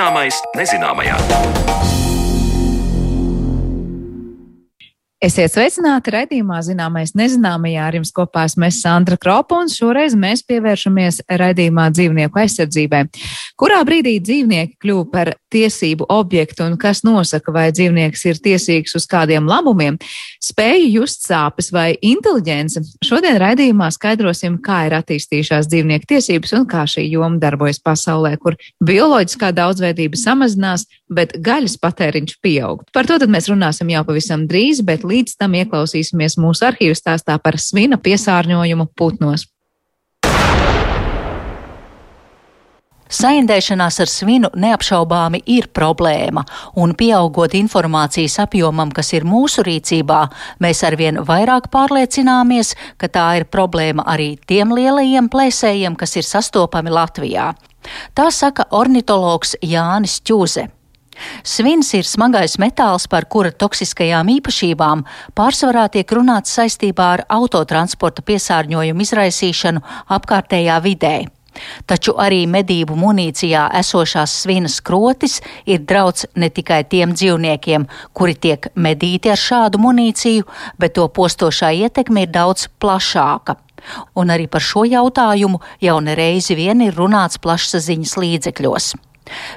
Zināmais nezināmajā. Esiet sveicināti raidījumā Zināmais nezināmajā ar jums kopā esmu Sandra Kropa un šoreiz mēs pievēršamies raidījumā dzīvnieku aizsardzībai. Kurā brīdī dzīvnieki kļuva par tiesību objektu un kas nosaka, vai dzīvnieks ir tiesīgs uz kādiem labumiem, spēja just sāpes vai inteliģence? Šodien raidījumā skaidrosim, kā ir attīstījušās dzīvnieku tiesības un kā šī joma darbojas pasaulē, kur bioloģiskā daudzveidība samazinās, bet gaļas patēriņš pieaug. Par to mēs runāsim jau pavisam drīz, bet līdz tam ieklausīsimies mūsu arhīvu stāstā par svina piesārņojumu putnos. Saindēšanās ar svinu neapšaubāmi ir problēma, un pieaugot informācijas apjomam, kas ir mūsu rīcībā, mēs arvien vairāk pārliecināmies, ka tā ir problēma arī tiem lielajiem plēsējiem, kas ir sastopami Latvijā. Tā saka ornitologs Jānis Čūze. Svins ir smagais metāls, par kura toksiskajām īpašībām pārsvarā tiek runāts saistībā ar autotransporta piesārņojumu izraisīšanu apkārtējā vidē. Taču arī medību munīcijā esošās svinas krotis ir drauds ne tikai tiem dzīvniekiem, kuri tiek medīti ar šādu munīciju, bet to postošā ietekme ir daudz plašāka. Un arī par šo jautājumu jau nereizi vien ir runāts plašsaziņas līdzekļos.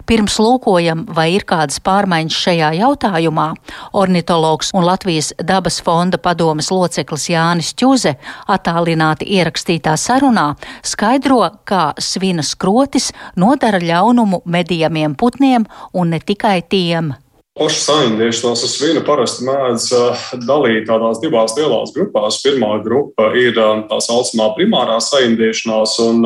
Pirms lūkojam, vai ir kādas pārmaiņas šajā jautājumā, ornitologs un Latvijas dabas fonda padomas loceklis Jānis Čuze attālināti ierakstītā sarunā skaidro, kā svina skrotis nodara ļaunumu medījamiem putniem un ne tikai tiem. Pašu saindēšanos ar svinu parasti mēdz dalīt tādās divās lielās grupās. Pirmā grupa ir tā saucamā primārā saindēšanās, un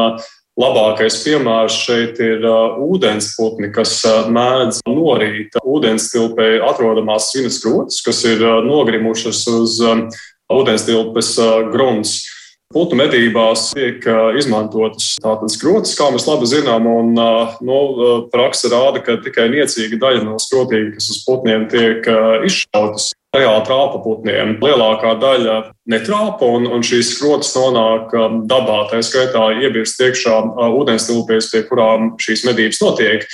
Labākais piemērs šeit ir uh, ūdensputni, kas uh, mēdz norīt ūdenstilpē atrodamās svinas grotas, kas ir uh, nogrimušas uz um, ūdenstilpes grunts. Putnu medībās tiek izmantotas tādas skrotas, kā mēs labi zinām, un nu, praksa rāda, ka tikai niecīga daļa no skrotīm, kas uz putniem tiek izšautas, reāli trāpa putniem. Lielākā daļa netrāpa, un, un šīs skrotas nonāk um, dabā, tā skaitā iebirst iekšā uh, ūdenstilpēs, pie kurām šīs medības notiek.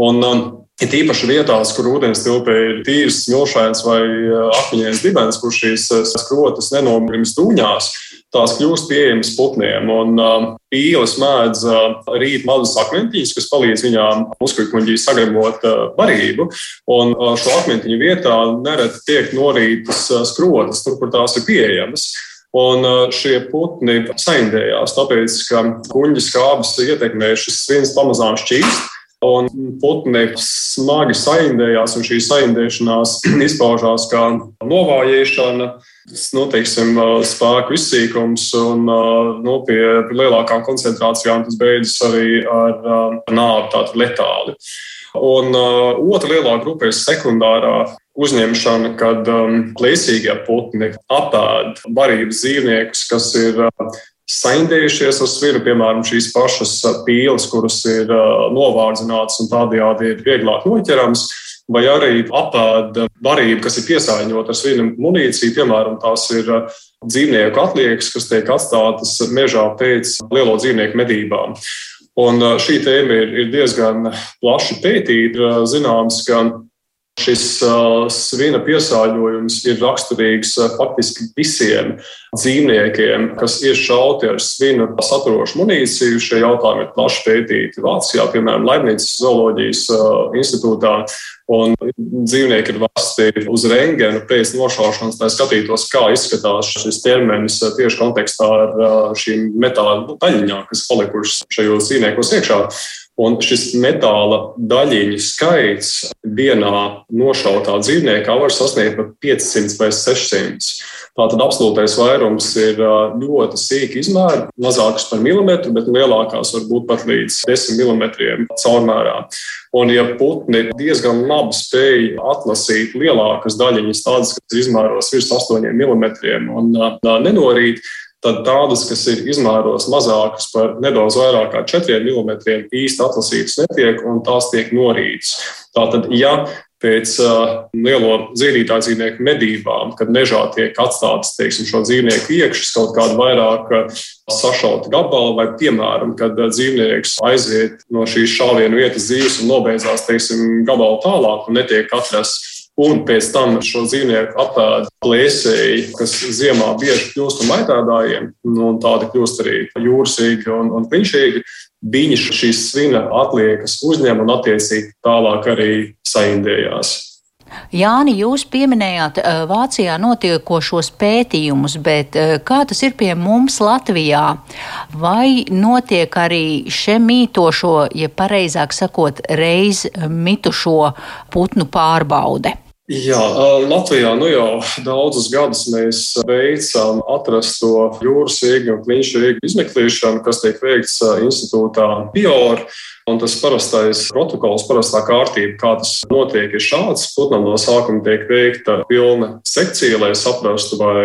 Un, um, Ir īpaši vietās, kur ūdens tilpē ir tīrs, smilšains vai uh, akmeņains dibens, kur šīs uh, skrotas nenogrims dūņās, tās kļūst pieejamas putniem. Un uh, pīles mēdz uh, rīt mazus akmentiņus, kas palīdz viņām uzkukuņģī sagremot uh, barību. Un uh, šo akmentiņu vietā nereti tiek norītas skrotas, tur, kur tās ir pieejamas. Un šie putni saindējās, tāpēc, ka kuģa skābes ietekmē šis viens pamazām šķīst. Un putni smagi saindējās, un šī saindēšanās izpaužās kā novājēšana, nu, teiksim, spēku izsīkums, un nu, pie lielākām koncentrācijām tas beidzas arī ar nāvi, tātad letāli. Un uh, otra lielā grupa ir sekundārā uzņemšana, kad um, plēsīgie putni apēd barības dzīvniekus, kas ir uh, saindējušies ar sviru, piemēram, šīs pašas pīles, kuras ir novārdzinātas un tādējādi ir vieglāk noķerams. Vai arī apēda barība, kas ir piesārņota ar svinu munīciju, piemēram, tās ir dzīvnieku atliekas, kas tiek atstātas mežā pēc lielo dzīvnieku medībām. Un šī tēma ir, ir diezgan plaši pētīta. Zināms, ka Šis uh, svina piesārņojums ir raksturīgs uh, faktiski visiem dzīvniekiem, kas ir šauti ar svinu saturošu munīciju. Šie jautājumi ir plaši pētīti Vācijā, piemēram, Leibnices zooloģijas uh, institūtā. Un dzīvnieki ir vesti uz rengēnu pēc nošaušanas, lai skatītos, kā izskatās šis ķermenis tieši kontekstā ar šīm metāla daļiņām, kas palikušas šajos dzīvniekos iekšā. Un šis metāla daļiņu skaits vienā nošautā dzīvniekā var sasniegt pat 500 vai 600. Tātad absolūtais vairums ir ļoti sīki izmēri, mazākas par milimetru, bet lielākās var būt pat līdz 10 mm caurmērā. Un, ja putni diezgan labi spēj atlasīt lielākas daļiņas, tādas, kas izmēros virs 8 mm un nenorīt, tad tādas, kas ir izmēros mazākas par nedaudz vairāk kā 4 mm, īsti atlasītas netiek un tās tiek norītas. Tātad, ja pēc uh, lielo zīdītāju dzīvnieku medībām, kad mežā tiek atstātas teiksim, šo dzīvnieku iekšas kaut kāda vairāk sašauta gabala, vai, piemēram, kad dzīvnieks aiziet no šīs šāvienu vietas dzīves un nobeidzās teiksim, gabalu tālāk un netiek atrasts un pēc tam šo dzīvnieku apēda plēsēji, kas ziemā bieži kļūst par maitādājiem, nu, un tādi kļūst arī jūrasīgi un, un kliņšīgi. Viņi šīs svina atliekas uzņem un attiecīgi tālāk arī saindējās. Jāni, jūs pieminējāt Vācijā notiekošos pētījumus, bet kā tas ir pie mums Latvijā? Vai notiek arī šie mītošo, ja pareizāk sakot, reiz mitušo putnu pārbaude? Jā, Latvijā nu jau daudzus gadus mēs veicam atrasto jūras iegu un kliņšu iegu izmeklēšanu, kas tiek veikts institūtā PIOR. Un tas parastais protokols, parastā kārtība, kā tas notiek, ir šāds. Putnam no sākuma tiek veikta pilna sekcija, lai saprastu, vai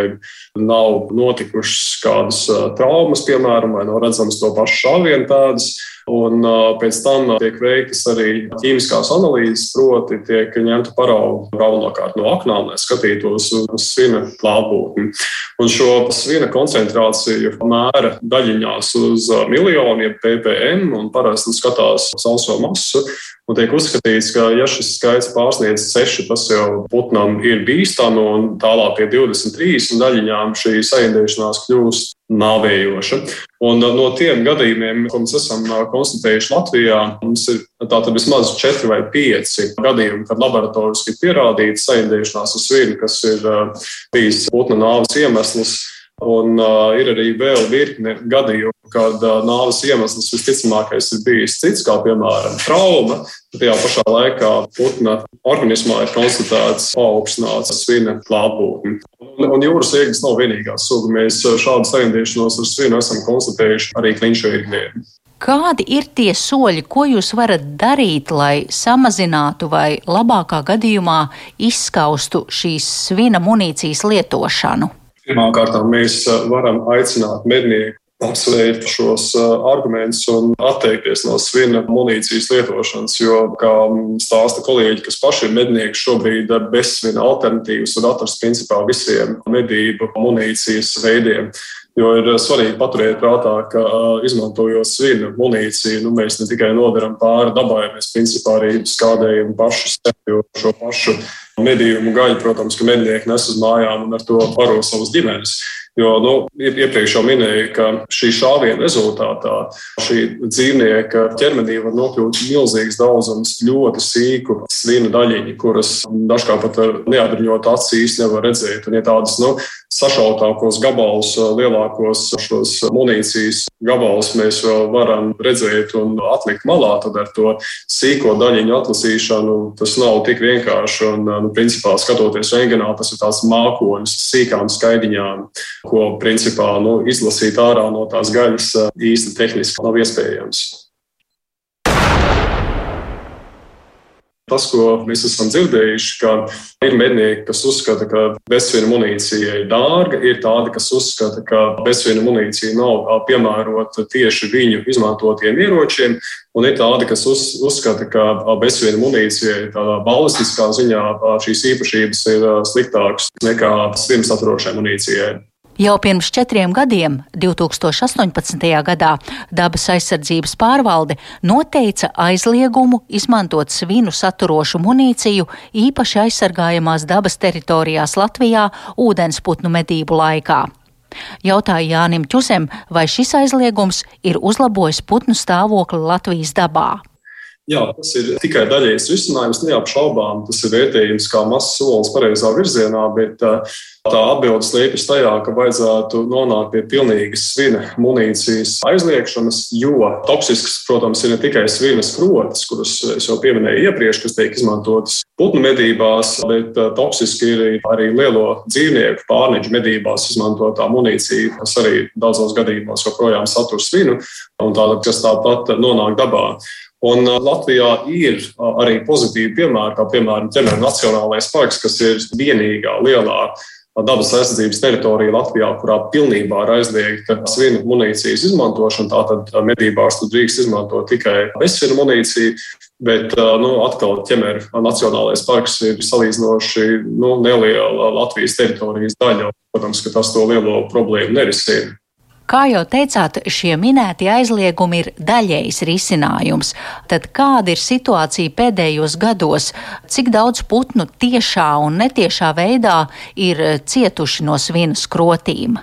nav notikušas kādas traumas, piemēram, vai nav redzamas to pašu šāvienu tādas. Un pēc tam tiek veiktas arī ķīmiskās analīzes, proti, tiek ņemta parauga galvenokārt no aknām, lai skatītos uz svina klātbūtni. Un šo svina koncentrāciju mēra daļiņās uz miljoniem ppm un parasti skatās sauso masu. Un tiek uzskatīts, ka, ja šis skaits pārsniedz 6, tas jau putnam ir bīstami, un tālāk pie 23 daļiņām šī saindēšanās kļūst nāvējoša. Un uh, no tiem gadījumiem, ko mēs esam uh, konstatējuši Latvijā, mums ir tātad vismaz 4 vai 5 gadījumi, kad laboratoriski ir pierādīta saindēšanās uz svinu, kas ir uh, bijis putna nāves iemesls. Un uh, ir arī vēl virkne gadījumu, kad uh, nāves iemesls visticamākais ir bijis cits, kā piemēram trauma. Tajā pašā laikā putna organismā ir konstatēts paaugstināts svina klātbūtne. Un, un jūras iegas nav vienīgā suga. Mēs šādu saindīšanos ar svinu esam konstatējuši arī kliņšu iegniem. Kādi ir tie soļi, ko jūs varat darīt, lai samazinātu vai labākā gadījumā izskaustu šīs svina munīcijas lietošanu? Pirmkārt, mēs uh, varam aicināt mednieku apsvērt šos uh, argumentus un atteikties no svina munīcijas lietošanas. Jo, kā stāsta kolēģi, kas paši ir mednieki, šobrīd bez svina alternatīvas var atrast principā visiem medību munīcijas veidiem. Jo ir svarīgi paturēt prātā, ka izmantojot svinu munīciju, nu, mēs ne tikai nodaram pāri dabai, mēs principā arī skādējam pašu sevi, jo šo pašu medījumu gaļu, protams, ka mednieki nes uz mājām un ar to baro savas ģimenes. Jo nu, iepriekš jau minēju, ka šī šāviena rezultātā šī dzīvnieka ķermenī var nokļūt milzīgs daudzums ļoti sīku svina daļiņu, kuras dažkārt pat ar neapbruņotu aci īsti nevar redzēt. Un, ja tādas nu, sašautākos gabalus, lielākos šos munīcijas gabalus mēs vēl varam redzēt un atlikt malā, tad ar to sīko daļiņu atlasīšanu tas nav tik vienkārši. Un, nu, principā, skatoties rengenā, tas ir tāds mākonis, sīkām skaidiņām ko principā nu, izlasīt ārā no tās gaļas īsti tehniski nav iespējams. Tas, ko mēs esam dzirdējuši, ka ir mednieki, kas uzskata, ka bezsvina munīcija ir dārga, ir tādi, kas uzskata, ka bezsvina munīcija nav piemērota tieši viņu izmantotiem ieročiem, un ir tādi, kas uz, uzskata, ka bezsvina munīcija tādā balistiskā ziņā šīs īpašības ir sliktākas nekā svina saturošai munīcijai. Jau pirms četriem gadiem, 2018. gadā, dabas aizsardzības pārvalde noteica aizliegumu izmantot svinu saturošu munīciju īpaši aizsargājamās dabas teritorijās Latvijā ūdensputnu medību laikā. Jautāja Jānim Čusem, vai šis aizliegums ir uzlabojis putnu stāvokli Latvijas dabā. Jā, tas ir tikai daļējs risinājums, neapšaubām. Tas ir vērtējums kā mazs solis pareizā virzienā, bet tā atbildes liekas tajā, ka vajadzētu nonākt pie pilnīgas svina munīcijas aizliekšanas, jo toksisks, protams, ir ne tikai svina skrotas, kuras jau pieminēju iepriekš, kas tiek izmantotas putnu medībās, bet toksiski ir arī lielo dzīvnieku pārneģu medībās izmantotā munīcija, kas arī daudzos gadījumos joprojām satur svinu, un tāda, kas tāpat nonāk dabā. Un uh, Latvijā ir uh, arī pozitīvi piemēri, kā piemēram ķemēra Nacionālais parks, kas ir vienīgā lielā dabas aizsardzības teritorija Latvijā, kurā pilnībā ir aizliegta svinu munīcijas izmantošana. Tātad medībās tu drīkst izmantot tikai bezsvinu munīciju. Bet nu, atkal ķemēra Nacionālais parks ir salīdzinoši nu, neliela Latvijas teritorijas daļa. Protams, ka tas to lielo problēmu nerisina. Kā jau teicāt, šie minētie aizliegumi ir daļējs risinājums. Tad kāda ir situācija pēdējos gados? Cik daudz putnu tiešā un netiešā veidā ir cietuši no svina skrotīm?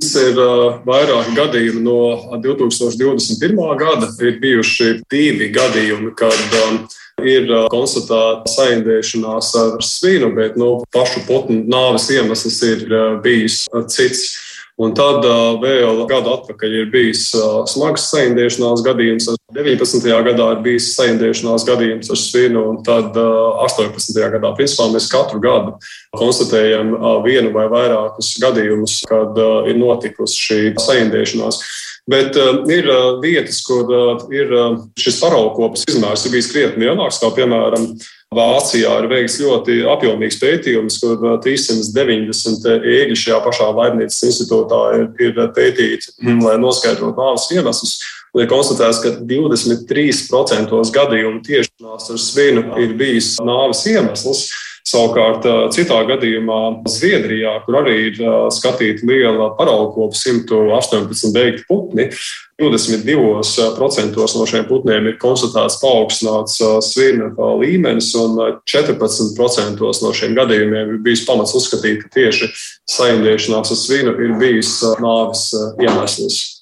Tas ir uh, vairāki gadījumi no 2021. gada. Ir bijuši divi gadījumi, kad um, ir uh, konstatēta saindēšanās ar svinu, bet nu, pašu putnu nāves iemesls ir uh, bijis cits. Un tad vēl gadu atpakaļ ir bijis smags saindēšanās gadījums. 19. gadā ir bijis saindēšanās gadījums ar svinu, un tad uh, 18. gadā principā mēs katru gadu konstatējam vienu vai vairākus gadījumus, kad ir notikusi šī saindēšanās. Bet uh, ir uh, vietas, kur uh, ir uh, šis paraugkopis izmērs ir bijis krietni lielāks, kā piemēram Vācijā ir veikts ļoti apjomīgs pētījums, kur 390 ēgļi šajā pašā laimnīcas institūtā ir, ir pētīti, mm, lai noskaidrotu nāves iemeslus. Ir konstatēts, ka 23% gadījumu tiešanās ar svinu ir bijis nāves iemesls. Savukārt, citā gadījumā Zviedrijā, kur arī ir skatīta liela paraugkopa, 118 beigti putni, 22% no šiem putniem ir konstatēts paaugstināts svina līmenis, un 14% no šiem gadījumiem ir bijis pamats uzskatīt, ka tieši saimniešanās ar svinu ir bijis nāves iemesls.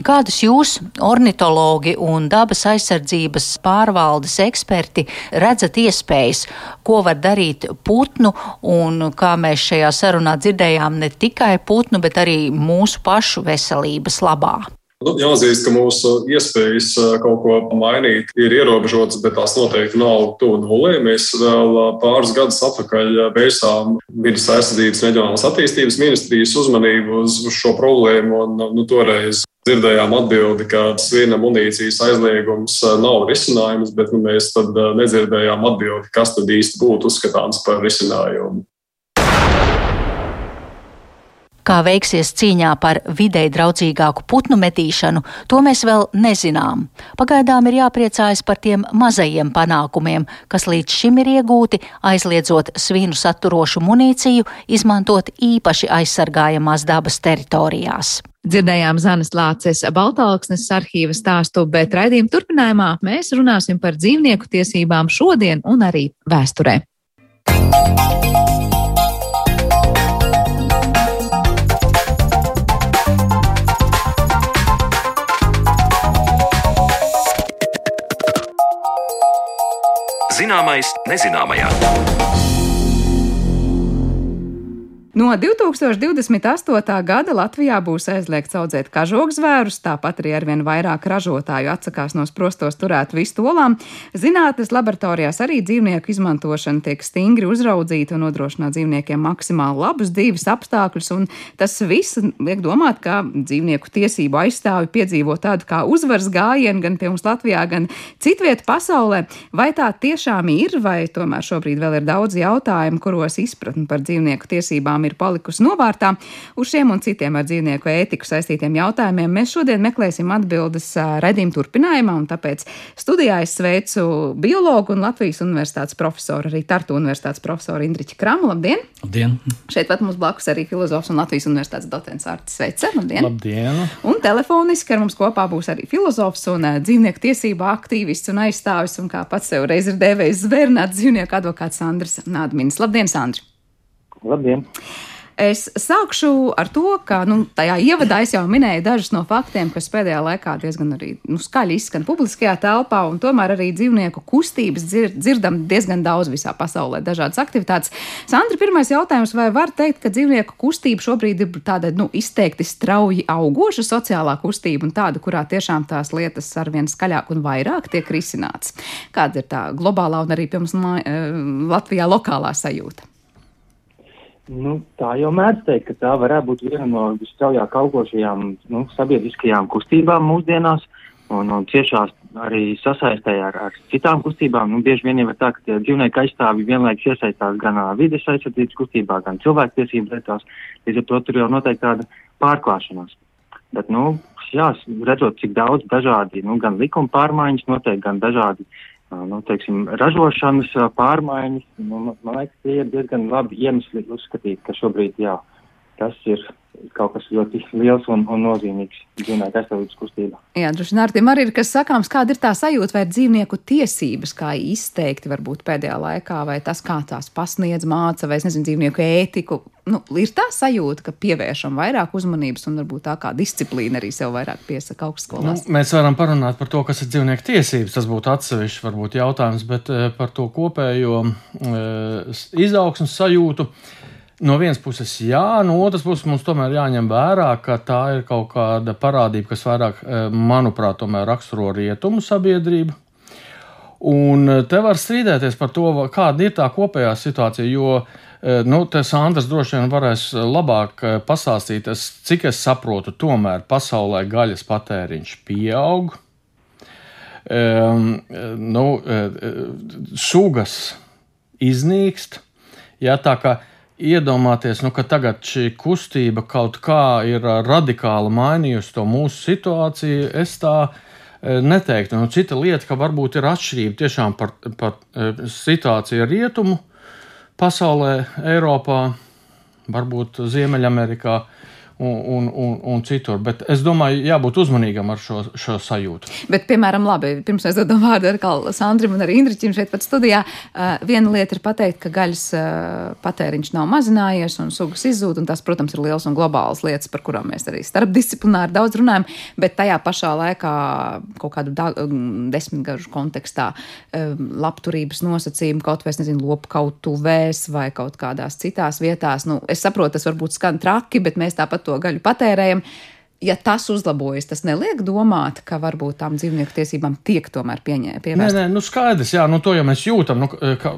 Kādus jūs, ornitologi un dabas aizsardzības pārvaldes eksperti, redzat iespējas, ko var darīt putnu, un kā mēs šajā sarunā dzirdējām, ne tikai putnu, bet arī mūsu pašu veselības labā? Nu, jāatzīst, ka mūsu iespējas kaut ko mainīt ir ierobežotas, bet tās noteikti nav tuvu nulē. Mēs vēl pāris gadus atpakaļ vērsām vidas aizsardzības reģionālās attīstības ministrijas uzmanību uz, šo problēmu. Un, nu, toreiz dzirdējām atbildi, ka sviena munīcijas aizliegums nav risinājums, bet nu, mēs nedzirdējām atbildi, kas tad īsti būtu uzskatāms par risinājumu. Kā veiksies cīņā par videi draudzīgāku putnu metīšanu, to mēs vēl nezinām. Pagaidām ir jāpriecājas par tiem mazajiem panākumiem, kas līdz šim ir iegūti, aizliedzot svinu saturošu munīciju, izmantot īpaši aizsargājamās dabas teritorijās. Dzirdējām Zanes Lāces Baltāksnes arhīva stāstu, bet raidījuma turpinājumā mēs runāsim par dzīvnieku tiesībām šodien un arī vēsturē. Zināmais nezināmajā. No 2028. gada Latvijā būs aizliegts audzēt kažokzvērus, tāpat arī arvien vairāk ražotāju atsakās no sprostos turēt vistolām. Zinātnes laboratorijās arī dzīvnieku izmantošana tiek stingri uzraudzīta un nodrošināt dzīvniekiem maksimāli labus dzīves apstākļus, un tas viss liek domāt, ka dzīvnieku tiesību aizstāvi piedzīvo tādu kā uzvaras gājienu gan pie mums Latvijā, gan citviet pasaulē. Vai tā tiešām ir, vai tomēr šobrīd vēl ir daudz jautājumu, kuros izpratni par dzīvnieku tiesībām tiešām ir palikusi novārtā. Uz šiem un citiem ar dzīvnieku ētiku saistītiem jautājumiem mēs šodien meklēsim atbildes redzījuma turpinājumā, un tāpēc studijā es sveicu biologu un Latvijas universitātes profesoru, arī Tartu universitātes profesoru Indriķu Kramu. Labdien! Labdien! Šeit pat mums blakus arī filozofs un Latvijas universitātes docents Artis Sveice. Labdien! Labdien! Un telefoniski ar mums kopā būs arī filozofs un dzīvnieku tiesību aktīvists un aizstāvis, un kā pats sev reiz ir devējis zvērnāt dzīvnieku advokāts Sandrs Nādminis. Labdien, Sandri! Labdien! Es sākšu ar to, ka nu, tajā ievadā es jau minēju dažus no faktiem, kas pēdējā laikā diezgan arī nu, skaļi izskan publiskajā telpā, un tomēr arī dzīvnieku kustības dzir dzirdam diezgan daudz visā pasaulē, dažādas aktivitātes. Sandra, pirmais jautājums, vai var teikt, ka dzīvnieku kustība šobrīd ir tāda nu, izteikti strauji augoša sociālā kustība un tāda, kurā tiešām tās lietas arvien skaļāk un vairāk tiek risināts? Kāda ir tā globālā un arī, piemēram, Latvijā lokālā sajūta? Nu, tā jau mēdz teikt, ka tā varētu būt viena no visstraujāk augošajām nu, sabiedriskajām kustībām mūsdienās. Un, un ciešās arī sasaistē ar, ar citām kustībām. Nu, bieži vien jau ir tā, ka tie dzīvnieku aizstāvi vienlaikus iesaistās gan uh, vides aizsardzības kustībā, gan cilvēktiesību lietās. Līdz ar to tur jau noteikti tāda pārklāšanās. Bet, nu, jā, redzot, cik daudz dažādi, nu, gan likuma pārmaiņas notiek, gan dažādi, uh, nu, teiksim, ražošanas pārmaiņas, nu, man liekas, tie ir diezgan labi iemesli uzskatīt, ka šobrīd, jā, tas ir kaut kas ļoti liels un, un nozīmīgs dzīvnieku aizsardzības kustībā. Jā, droši vien ar tiem arī ir kas sakāms, kāda ir tā sajūta, vai dzīvnieku tiesības, kā izteikti varbūt pēdējā laikā, vai tas, kā tās pasniedz māca, vai es nezinu, dzīvnieku ētiku. Nu, ir tā sajūta, ka pievēršam vairāk uzmanības un varbūt tā kā disciplīna arī sev vairāk piesaka augstskolās. Nu, mēs varam parunāt par to, kas ir dzīvnieku tiesības. Tas būtu atsevišķs varbūt jautājums, bet uh, par to kopējo uh, izaugsmas sajūtu. Uh, No vienas puses, jā, no otras puses, mums tomēr jāņem vērā, ka tā ir kaut kāda parādība, kas vairāk, eh, manuprāt, raksturo rietumu sabiedrību. Un eh, te var strīdēties par to, kāda ir tā kopējā situācija, jo eh, nu, Sandrs droši vien varēs labāk pastāstīt, es, cik es saprotu, tomēr pasaulē gaļas patēriņš pieaug. Um, nu, sugas iznīkst. Ja, tā kā iedomāties, nu, ka tagad šī kustība kaut kā ir radikāli mainījusi to mūsu situāciju, es tā neteiktu. Nu, cita lieta, ka varbūt ir atšķirība tiešām par, par situāciju rietumu pasaulē, Eiropā, varbūt Ziemeļamerikā un, un, un, un citur. Bet es domāju, jābūt uzmanīgam ar šo, šo sajūtu. Bet, piemēram, labi, pirms es dodu vārdu atkal Sandrim un arī Indriķim šeit pat studijā, viena lieta ir pateikt, ka gaļas patēriņš nav mazinājies un sugas izzūd, un tas, protams, ir liels un globāls lietas, par kurām mēs arī starpdisciplināri daudz runājam, bet tajā pašā laikā kaut kādu da, desmitgažu kontekstā labturības nosacījumu kaut vai, es nezinu, lopkautuvēs vai kaut kādās citās vietās. Nu, es saprotu, tas varbūt skan traki, bet mēs tāpat to gaļu patērējam. Ja tas uzlabojas, tas neliek domāt, ka varbūt tām dzīvnieku tiesībām tiek tomēr pieņemta. Nē, nē, nu skaidrs, jā, nu to jau mēs jūtam. Nu, ka,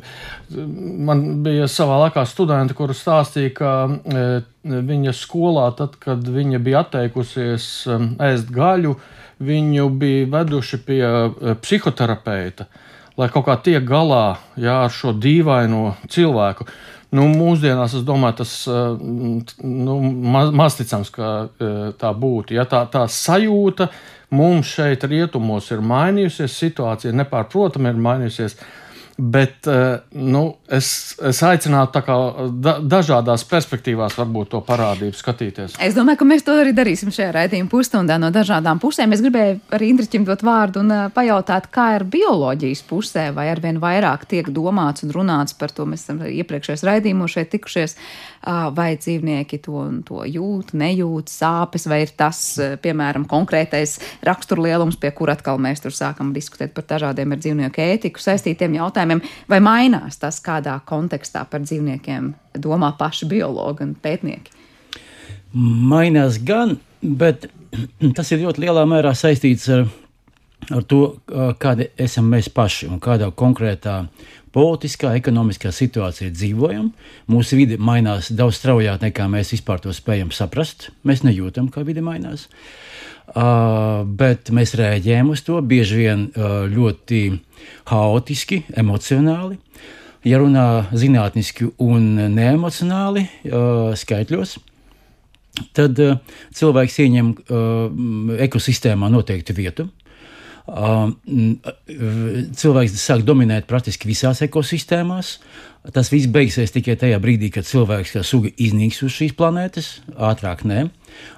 man bija savā laikā studenti, kuru stāstīja, ka e, viņa skolā, tad, kad viņa bija atteikusies e, ēst gaļu, viņu bija veduši pie e, psihoterapeita, lai kaut kā tiek galā jā, ar šo dīvaino cilvēku. Nu, mūsdienās es domāju, tas eh, nu, maz, mazticams, ka eh, tā būtu. Ja tā, tā sajūta mums šeit, rietumos, ir mainījusies, situācija nepārprotami ir mainījusies. Bet eh, nu, es, es aicinātu kā, da, dažādās perspektīvās, varbūt to parādību skatīties. Es domāju, ka mēs to arī darīsim šajā raidījuma pusstundā no dažādām pusēm. Es gribēju arī Indriķim dot vārdu un uh, pajautāt, kā ir bioloģijas pusē, vai arvien vairāk tiek domāts un runāts par to. Mēs esam iepriekšējos raidījumos šeit tikušies, vai dzīvnieki to, to jūt, nejūt, sāpes, vai ir tas, piemēram, konkrētais raksturlielums, pie kur atkal mēs tur sākam diskutēt par dažādiem ar dzīvnieku ētiku saistītiem jautājumiem jautājumiem, vai mainās tas, kādā kontekstā par dzīvniekiem domā paši biologi un pētnieki? Mainās gan, bet tas ir ļoti lielā mērā saistīts ar, ar to, kādi esam mēs paši un kādā konkrētā politiskā, ekonomiskā situācijā dzīvojam. Mūsu vide mainās daudz straujāk nekā mēs vispār to spējam saprast. Mēs nejūtam, kā vide mainās. Uh, bet mēs rēģējam uz to bieži vien uh, ļoti haotiski, emocionāli. Ja runā zinātniski un neemocionāli, uh, skaitļos, tad uh, cilvēks ieņem uh, ekosistēmā noteiktu vietu. Cilvēks sāk dominēt praktiski visās ekosistēmās. Tas viss beigsies tikai tajā brīdī, kad cilvēks kā suga iznīks uz šīs planētas, ātrāk nē.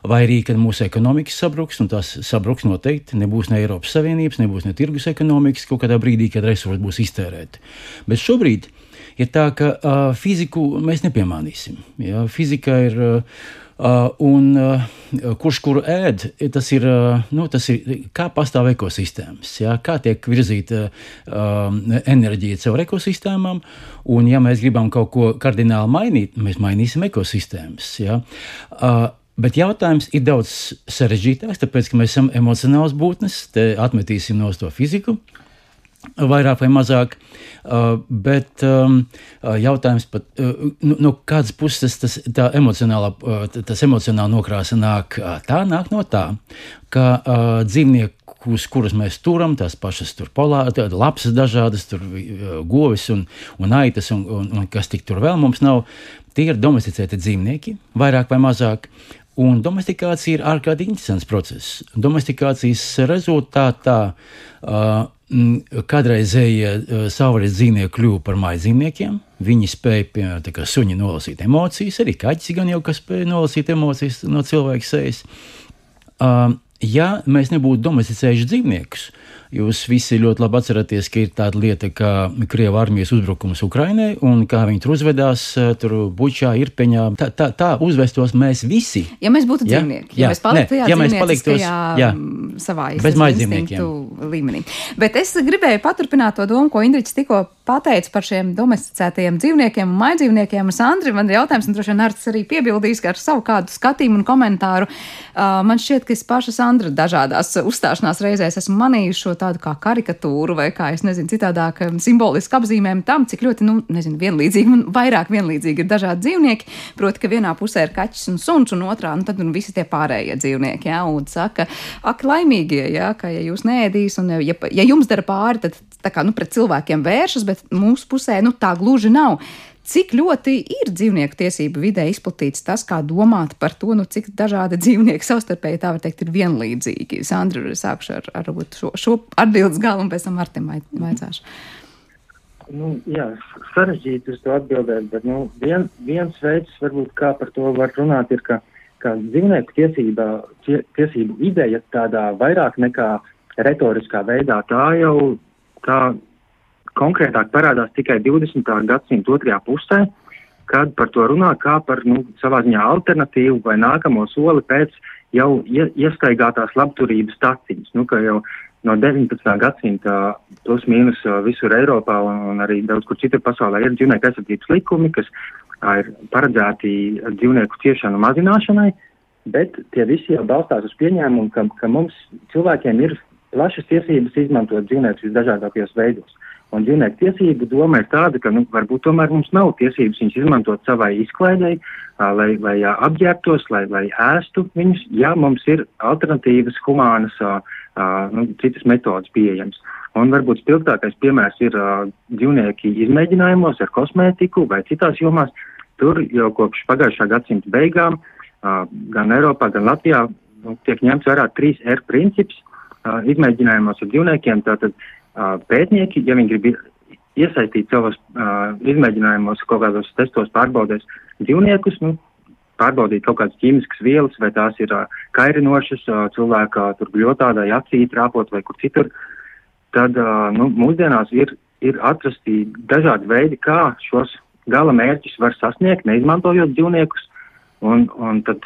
Vai arī, kad mūsu ekonomika sabruks, un tas sabruks noteikti, nebūs ne Eiropas Savienības, nebūs ne tirgus ekonomikas kaut kādā brīdī, kad resursi būs iztērēti. Bet šobrīd ir tā, ka uh, fiziku mēs nepiemānīsim. Ja? Fizika ir. Uh, un uh, kurš kuru ēd, tas ir, uh, nu, tas ir kā pastāv ekosistēmas, ja? kā tiek virzīta uh, enerģija caur ekosistēmām. Un, ja mēs gribam kaut ko kardināli mainīt, mēs mainīsim ekosistēmas. Uh, Bet jautājums ir daudz sarežģītāks, tāpēc, ka mēs esam emocionāls būtnes, atmetīsim no to fiziku. Vairāk vai mazāk. Uh, bet um, uh, jautājums pat, uh, nu, no kādas puses tas, tā emocionālā, uh, tas emocionāli nokrāsa nāk? Uh, tā nāk no tā, ka uh, dzīvniekus, kurus mēs turam, tās pašas tur polāri, lapsas dažādas, tur govis un, un aitas un, un, un kas tik tur vēl mums nav, tie ir domesticēti dzīvnieki, vairāk vai mazāk. Un domestikācija ir ārkārtīgi interesants process. Domestikācijas rezultātā uh, kādreizējie uh, savvaļas dzīvnieki kļuva par mājdzīvniekiem. Viņi spēja, piemēram, suņi nolasīt emocijas, arī kaķis gan jau kas spēja nolasīt emocijas no cilvēka sejas. Ja mēs nebūtu domesticējuši dzīvniekus, Jūs visi ļoti labi atceraties, ka ir tāda lieta kā Krievijas armijas uzbrukums Ukrainai un kā viņi tur uzvedās, eh, tur bučā, irpeņā. Tā, tā, tā uzvestos mēs visi. Ja mēs būtu ja? dzīvnieki, ja, ja mēs paliktu tajā ja mēs paliktos, jā, savā mājdzīvniekiem līmenī. Bet es gribēju paturpināt to domu, ko Indričs tikko pateica par šiem domesticētajiem dzīvniekiem un maidzīvniekiem. Sandri, man ir jautājums, un droši vien Arts arī piebildīs ar savu kādu skatījumu un komentāru. Uh, man šķiet, ka es paša Sandra dažādās uzstāšanās reizēs esmu manījuši šo tādu kā karikatūru vai kā, es nezinu, citādāk um, simbolisku apzīmējumu tam, cik ļoti, nu, nezinu, vienlīdzīgi un vairāk vienlīdzīgi ir dažādi dzīvnieki. Proti, ka vienā pusē ir kaķis un suns, un otrā, nu, tad nu, visi tie pārējie dzīvnieki, jā, un saka, ak, laimīgie, jā, ka ja jūs nēdīs, un ja, ja jums dara pāri, tad tā kā, nu, pret cilvēkiem vēršas, bet mūsu pusē, nu, tā gluži nav. Cik ļoti ir dzīvnieku tiesību vidē izplatīts tas, kā domāt par to, nu, cik dažādi dzīvnieki savstarpēji tā var teikt ir vienlīdzīgi? Sandra, sākšu ar, ar šo, šo atbildes galu un pēc tam Artim vaicāšu. Nu, jā, sarežģīti uz to atbildēt, bet nu, vien, viens veids, varbūt kā par to var runāt, ir, ka, ka dzīvnieku tiesībā, tie, tiesību ideja tādā vairāk nekā retoriskā veidā, tā jau tā konkrētāk parādās tikai 20. gadsimta otrajā pusē, kad par to runā kā par nu, savā ziņā alternatīvu vai nākamo soli pēc jau ie, iestaigātās labturības stacijas. Nu, jau no 19. gadsimta plus mīnus visur Eiropā un, un arī daudz kur citur pasaulē ir dzīvnieku aizsardzības likumi, kas ir paredzēti dzīvnieku ciešanu mazināšanai, bet tie visi jau balstās uz pieņēmumu, ka, ka mums cilvēkiem ir plašas tiesības izmantot dzīvniekus visdažādākajos veidos. Un dzīvnieku tiesību doma ir tāda, ka nu, varbūt tomēr mums nav tiesības viņus izmantot savai izklaidei, lai, lai apģērbtos, lai, lai ēstu viņus, ja mums ir alternatīvas, humānas, nu, citas metodas pieejamas. Un varbūt spilgtākais piemērs ir dzīvnieki izmēģinājumos ar kosmētiku vai citās jomās. Tur jau kopš pagājušā gadsimta beigām gan Eiropā, gan Latvijā nu, tiek ņemts vērā 3R princips izmēģinājumos ar dzīvniekiem. Tātad pētnieki, ja viņi grib iesaistīt savos uh, izmēģinājumos, kaut kādos testos, pārbaudēs dzīvniekus, nu, pārbaudīt kaut kādas ķīmiskas vielas, vai tās ir uh, kairinošas, uh, cilvēka tur gļotādai acī trāpot vai kur citur, tad uh, nu, mūsdienās ir, ir atrasti dažādi veidi, kā šos gala mērķus var sasniegt, neizmantojot dzīvniekus, un, un tad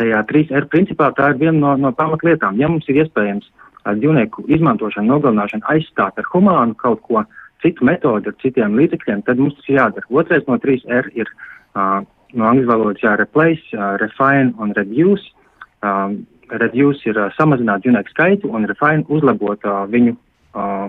tajā 3R principā tā ir viena no, no pamatlietām. Ja mums ir iespējams uh, dzīvnieku izmantošanu, nogalināšanu aizstāt ar humānu kaut ko citu metodi, ar citiem līdzekļiem, tad mums tas jādara. Otrais no 3R ir uh, no angļu valodas jā, replace, uh, refine un reduce. Um, reduce ir uh, samazināt dzīvnieku skaitu un refine uzlabot uh, viņu uh,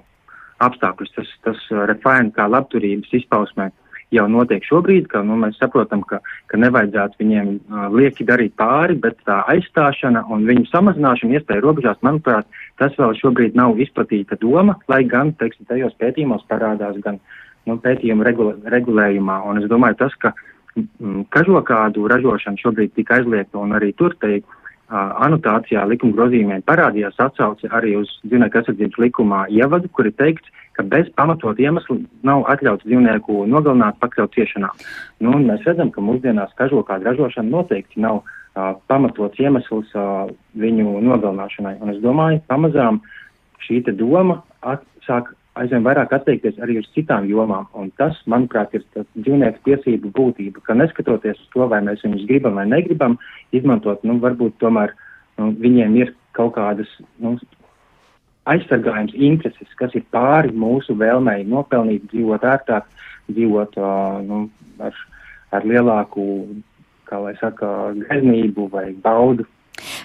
apstākļus. Tas, tas uh, refine kā labturības izpausmē jau notiek šobrīd, ka nu, mēs saprotam, ka, ka nevajadzētu viņiem uh, lieki darīt pāri, bet tā aizstāšana un viņu samazināšana iespēja robežās, manuprāt, tas vēl šobrīd nav izplatīta doma, lai gan, teiksim, tajos pētījumos parādās gan nu, pētījumu regula, regulējumā. Un es domāju, tas, ka mm, kažokādu ražošana šobrīd tika aizliegta un arī tur teikt, anotācijā likuma grozījumiem parādījās atsauce arī uz dzīvnieku aizsardzības likumā ievadu, kur ir teikts, ka bez pamatot iemeslu nav atļauts dzīvnieku nogalināt, pakļaut ciešanām. Nu, mēs redzam, ka mūsdienās kažokāda ražošana noteikti nav pamatots iemesls viņu nogalināšanai. Un es domāju, pamazām šī doma at, sāk aizvien vairāk attiekties arī uz citām jomām. Un tas, manuprāt, ir dzīvnieku tiesību būtība, ka neskatoties uz to, vai mēs viņus gribam vai negribam izmantot, nu, varbūt tomēr nu, viņiem ir kaut kādas nu, aizsargājums intereses, kas ir pāri mūsu vēlmei nopelnīt, dzīvot ērtāk, dzīvot uh, nu, ar, ar lielāku, kā lai saka, greznību vai baudu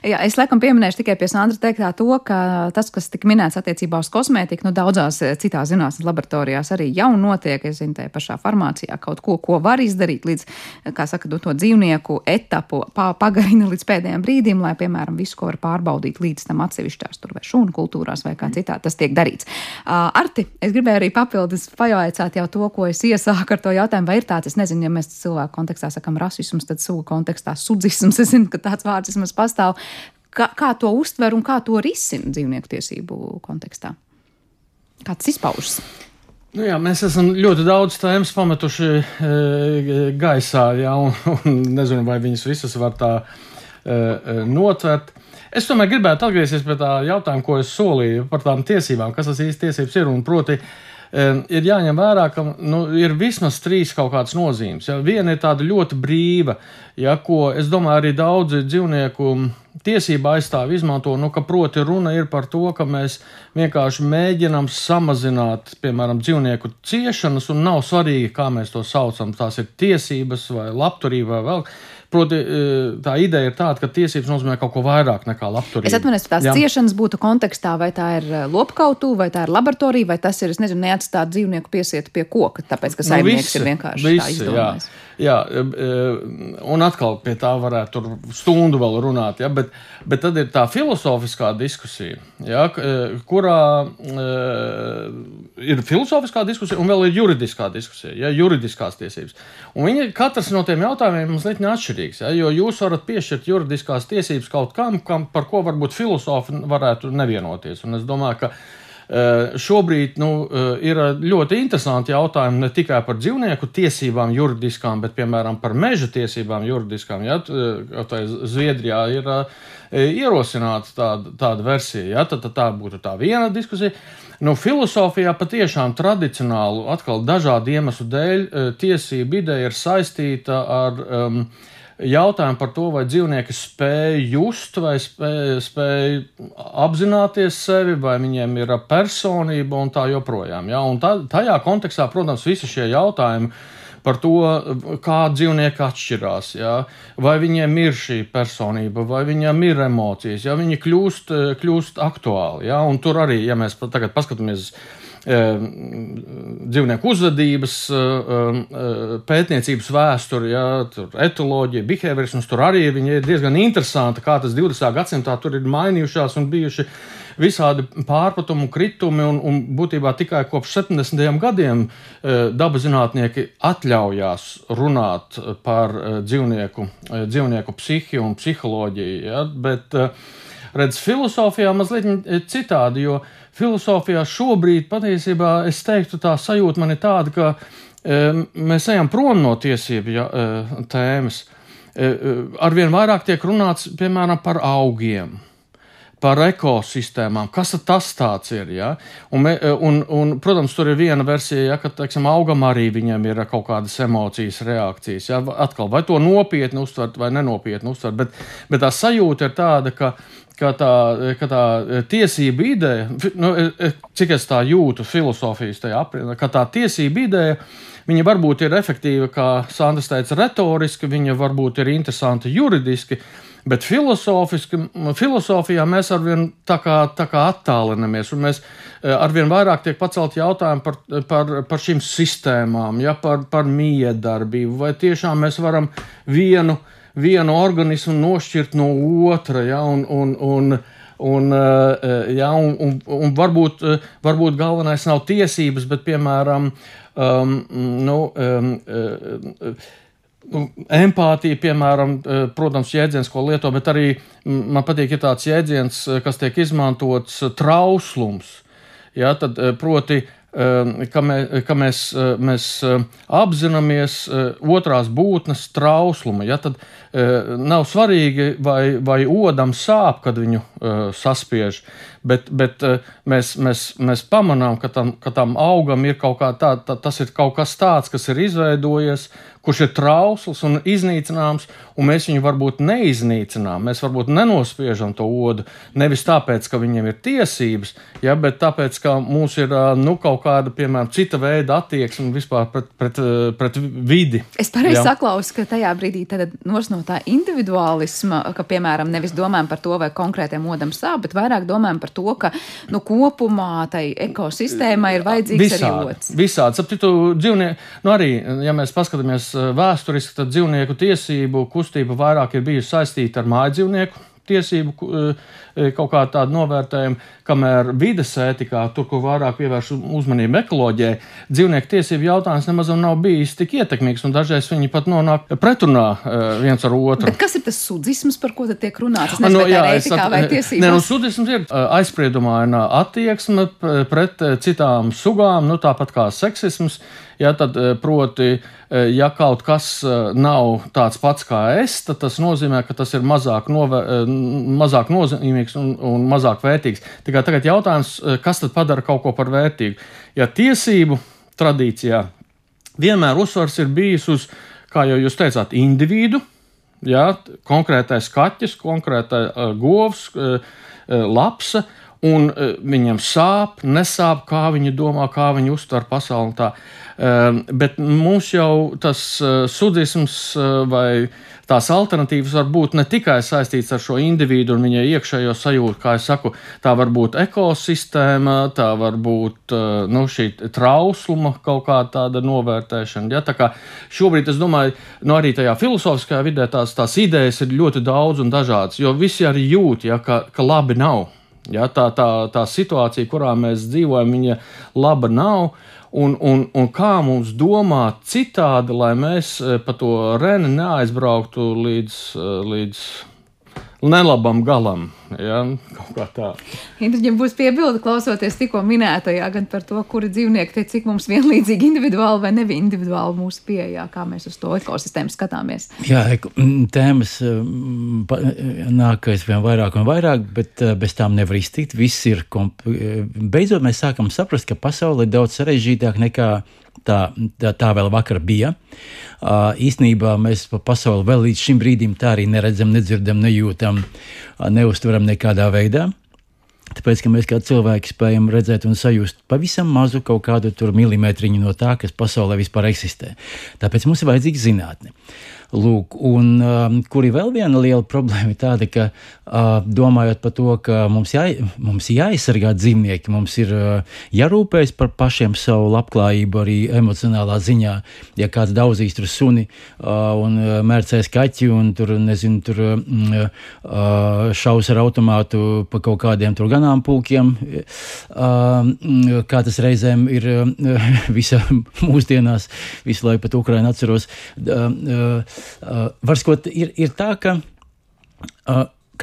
Jā, es laikam pieminēšu tikai pie Sandra teiktā to, ka tas, kas tika minēts attiecībā uz kosmētiku, nu daudzās eh, citās zinātnes laboratorijās arī jau notiek, es zinu, tajā pašā farmācijā kaut ko, ko var izdarīt līdz, kā saka, do to dzīvnieku etapu pagarina līdz pēdējiem brīdim, lai, piemēram, visu, ko var pārbaudīt līdz tam atsevišķās tur vai šūnu kultūrās vai kā citā, tas tiek darīts. Arti, es gribēju arī papildus pajautāt jau to, ko es iesāku ar to jautājumu, vai ir tāds, es nezinu, ja mēs cilvēku kontekstā sakam rasisms, tad sugu kontekstā sudzisms, es zinu, ka tāds vārds vismaz pastāv. Kā, kā to uztver un kā to risina dzīvnieku tiesību kontekstā? Kā tas izpaužas? Nu jā, mēs esam ļoti daudz tēmas pametuši e, gaisā, jā, un, un nezinu, vai viņas visas var tā e, e, notvert. Es tomēr gribētu atgriezties pie tā jautājuma, ko es solīju par tām tiesībām, kas tas īsti tiesības ir. Un proti, uh, ir jāņem vērā, ka nu, ir vismaz trīs kaut kādas nozīmes. Ja? Viena ir tāda ļoti brīva, ja, ko es domāju, arī daudzi dzīvnieku tiesība aizstāvi izmanto, nu, ka proti runa ir par to, ka mēs vienkārši mēģinām samazināt, piemēram, dzīvnieku ciešanas, un nav svarīgi, kā mēs to saucam. Tās ir tiesības vai labturība vai vēl. Proti, e, tā ideja ir tāda, ka tiesības nozīmē kaut ko vairāk nekā labturība. Es atvainojos, tās Jā. ciešanas būtu kontekstā, vai tā ir e, lopkautu, vai tā ir laboratorija, vai tas ir, nezinu, neatstāt dzīvnieku piesiet pie koka, tāpēc, ka nu, saimnieks nu, visi, ir vienkārši visi, tā izdomājis. Jā. Jā, e, un atkal pie tā varētu stundu vēl runāt, ja, bet, bet tad ir tā filozofiskā diskusija, ja, kurā ir filozofiskā diskusija un vēl ir juridiskā diskusija, ja, juridiskās tiesības. Un viņi katrs no tiem jautājumiem mazliet neatšķirīgs, ja, jo jūs varat piešķirt juridiskās tiesības kaut kam, kam par ko varbūt filozofi varētu nevienoties. Un es domāju, ka šobrīd nu, eh, ir ļoti interesanti jautājumi ne tikai par dzīvnieku tiesībām, juridiskām, bet piemēram par meža tiesībām, juridiskām. Ja? Zviedrijā ir eh, ierosināta tāda, tāda versija. Ja? Tad, tad tā būtu tā viena diskusija. Nu, filozofijā patiešām tradicionāli, atkal dažādu iemeslu dēļ, tiesība ideja ir saistīta ar um, jautājumu par to, vai dzīvnieki spēj just, vai spēj, spēj apzināties sevi, vai viņiem ir personība un tā joprojām. Ja? Un tā, tajā kontekstā, protams, visi šie jautājumi par to, kā dzīvnieki atšķirās, ja? vai viņiem ir šī personība, vai viņiem ir emocijas, ja viņi kļūst, kļūst aktuāli. Ja? Un tur arī, ja mēs tagad paskatāmies uz dzīvnieku uzvedības, pētniecības vēsturi, ja, etoloģija, behaviorisms. Tur arī ir diezgan interesanti, kā tas 20. gadsimtā tur ir mainījušās un bijuši visādi pārpatumu, kritumi, un, un būtībā tikai kopš 70. gadiem dabas zinātnieki atļaujās runāt par dzīvnieku, dzīvnieku psihiju un psiholoģiju. Ja, bet, redz, filozofijā mazliet citādi, jo filozofijā šobrīd patiesībā es teiktu, tā sajūta man ir tāda, ka e, mēs ejam prom no tiesību ja, e, tēmas. E, arvien vairāk tiek runāts, piemēram, par augiem par ekosistēmām. Kas tas ir? Ja? Un, un, un, protams, tur ir viena versija, ja, ka teiksim, augam arī viņam ir kaut kādas emocijas, reakcijas. Ja? Atkal, vai to nopietni uztvert vai nenopietni uztvert, bet, bet tā sajūta ir tāda, ka ka tā, ka tā tiesība ideja, nu, e, e, cik es tā jūtu filozofijas tajā aprindā, ka tā tiesība ideja, viņa varbūt ir efektīva, kā Sandrs teica, retoriski, viņa varbūt ir interesanta juridiski, bet filozofijā mēs arvien tā kā, tā kā attālinamies, un mēs e, arvien vairāk tiek pacelt jautājumi par, par, par šīm sistēmām, ja, par, par miedarbību, vai tiešām mēs varam vienu vienu organismu nošķirt no otra. Ja, un, un, un, Un, eh, ja, un, un, un varbūt, eh, varbūt galvenais nav tiesības, bet, piemēram, um, nu, um, um, empātija, piemēram, protams, jēdziens, ko lieto, bet arī man patīk, ir tāds jēdziens, kas tiek izmantots trauslums. Ja, tad, proti, ka, mē, ka mēs, mēs apzināmies otrās būtnes trauslumu. Ja, tad nav svarīgi, vai, vai odam sāp, kad viņu saspiež, bet, bet mēs, mēs, mēs pamanām, ka tam, ka tam augam ir kaut kā tā, tā, tas ir kaut kas tāds, kas ir izveidojies, kurš ir trausls un iznīcināms, un mēs viņu varbūt neiznīcinām. Mēs varbūt nenospiežam to odu nevis tāpēc, ka viņiem ir tiesības, ja, bet tāpēc, ka mums ir nu, kaut kāda, piemēram, cita veida attieksme vispār pret, pret, pret vidi. Es pareizi saklausu, ka tajā brīdī nos no tā individuālisma, ka, piemēram, nevis domājam par to, vai konkrētiem odam sāp, bet vairāk domājam par to, ka nu, kopumā tai ekosistēmai ir vajadzīgs visādi, arī ots. Visādi. Sapratu, dzīvnieki, nu arī, ja mēs paskatāmies vēsturiski, tad dzīvnieku tiesību kustība vairāk ir bijusi saistīta ar māju dzīvnieku tiesību e, kaut kā tādu novērtējumu, kamēr vides ētikā, tur, kur vairāk pievērš uzmanību ekoloģijai, dzīvnieku tiesību jautājums nemaz nav bijis tik ietekmīgs, un dažreiz viņi pat nonāk pretrunā e, viens ar otru. Bet kas ir tas sudisms, par ko tiek runāts? Es nezinu, no, jā, ētikā at, vai tiesībās? Nē, nu, sudisms ir aizspriedumaina attieksme pret citām sugām, nu tāpat kā seksisms. Ja, tad, proti, ja kaut kas nav tāds pats kā es, tad tas nozīmē, ka tas ir mazāk, nove, mazāk nozīmīgs un, un mazāk vērtīgs. Tikai tagad jautājums, kas tad padara kaut ko par vērtīgu? Ja tiesību tradīcijā vienmēr uzsvars ir bijis uz, kā jau jūs teicāt, individu, ja, konkrētais kaķis, konkrētais uh, govs, uh, uh, lapsa, un uh, viņam sāp, nesāp, kā viņi domā, kā viņi uztver pasauli. Tā. Uh, bet mums jau tas uh, sudisms vai tās alternatīvas var būt ne tikai saistītas ar šo individu un viņa iekšējo sajūtu, kā jau saku, tā var būt ekosistēma, tā var būt nu, šī trausluma kaut kā tāda novērtēšana. Ja? Tā kā šobrīd es domāju, nu, arī tajā filozofiskajā vidē tās, tās idejas ir ļoti daudz un dažādas, jo visi arī jūt, ja, ka, ka labi nav. Ja, tā, tā, tā situācija, kurā mēs dzīvojam, viņa laba nav un, un, un kā mums domāt citādi, lai mēs eh, pa to reni neaizbrauktu līdz, eh, līdz nelabam galam. Ja, Viņam būs piebilde, klausoties tikko minētajā, gan par to, kuri dzīvnieki tie cik mums vienlīdzīgi individuāli vai nevi individuāli mūsu pieejā, kā mēs uz to ekosistēmu skatāmies. Jā, tēmas nāk aizvien vairāk un vairāk, bet bez tām nevar iztikt. Viss ir, komp... beidzot mēs sākam saprast, ka pasaule ir daudz sarežģītāk nekā tā, tā, tā vēl vakar bija. Uh, īsnībā mēs pa pasauli vēl līdz šim brīdim tā arī neredzam, nedzirdam, nejūtam, uh, neustveram nekādā veidā. Tāpēc, ka mēs kā cilvēki spējam redzēt un sajust pavisam mazu kaut kādu milimetriņu no tā, kas pasaulē vispār eksistē. Tāpēc mums ir vajadzīga zinātne. Lūk, un um, kur ir vēl viena liela problēma, ir tāda, ka uh, domājot par to, ka mums, jā, mums jāaizsargā dzīvnieki, mums ir uh, jārūpējas par pašiem savu labklājību, arī emocionālā ziņā. Ja kāds daudzīs tur suni uh, un uh, mērcēs kaķi un tur, nezinu, tur uh, uh, šaus ar automātu pa kaut kādiem tur ganāmpulkiem, uh, kā tas reizēm ir uh, visa mūsdienās, visu laiku pat Ukraina atceros. Uh, uh, Uh, var skot, ir, ir tā, ka.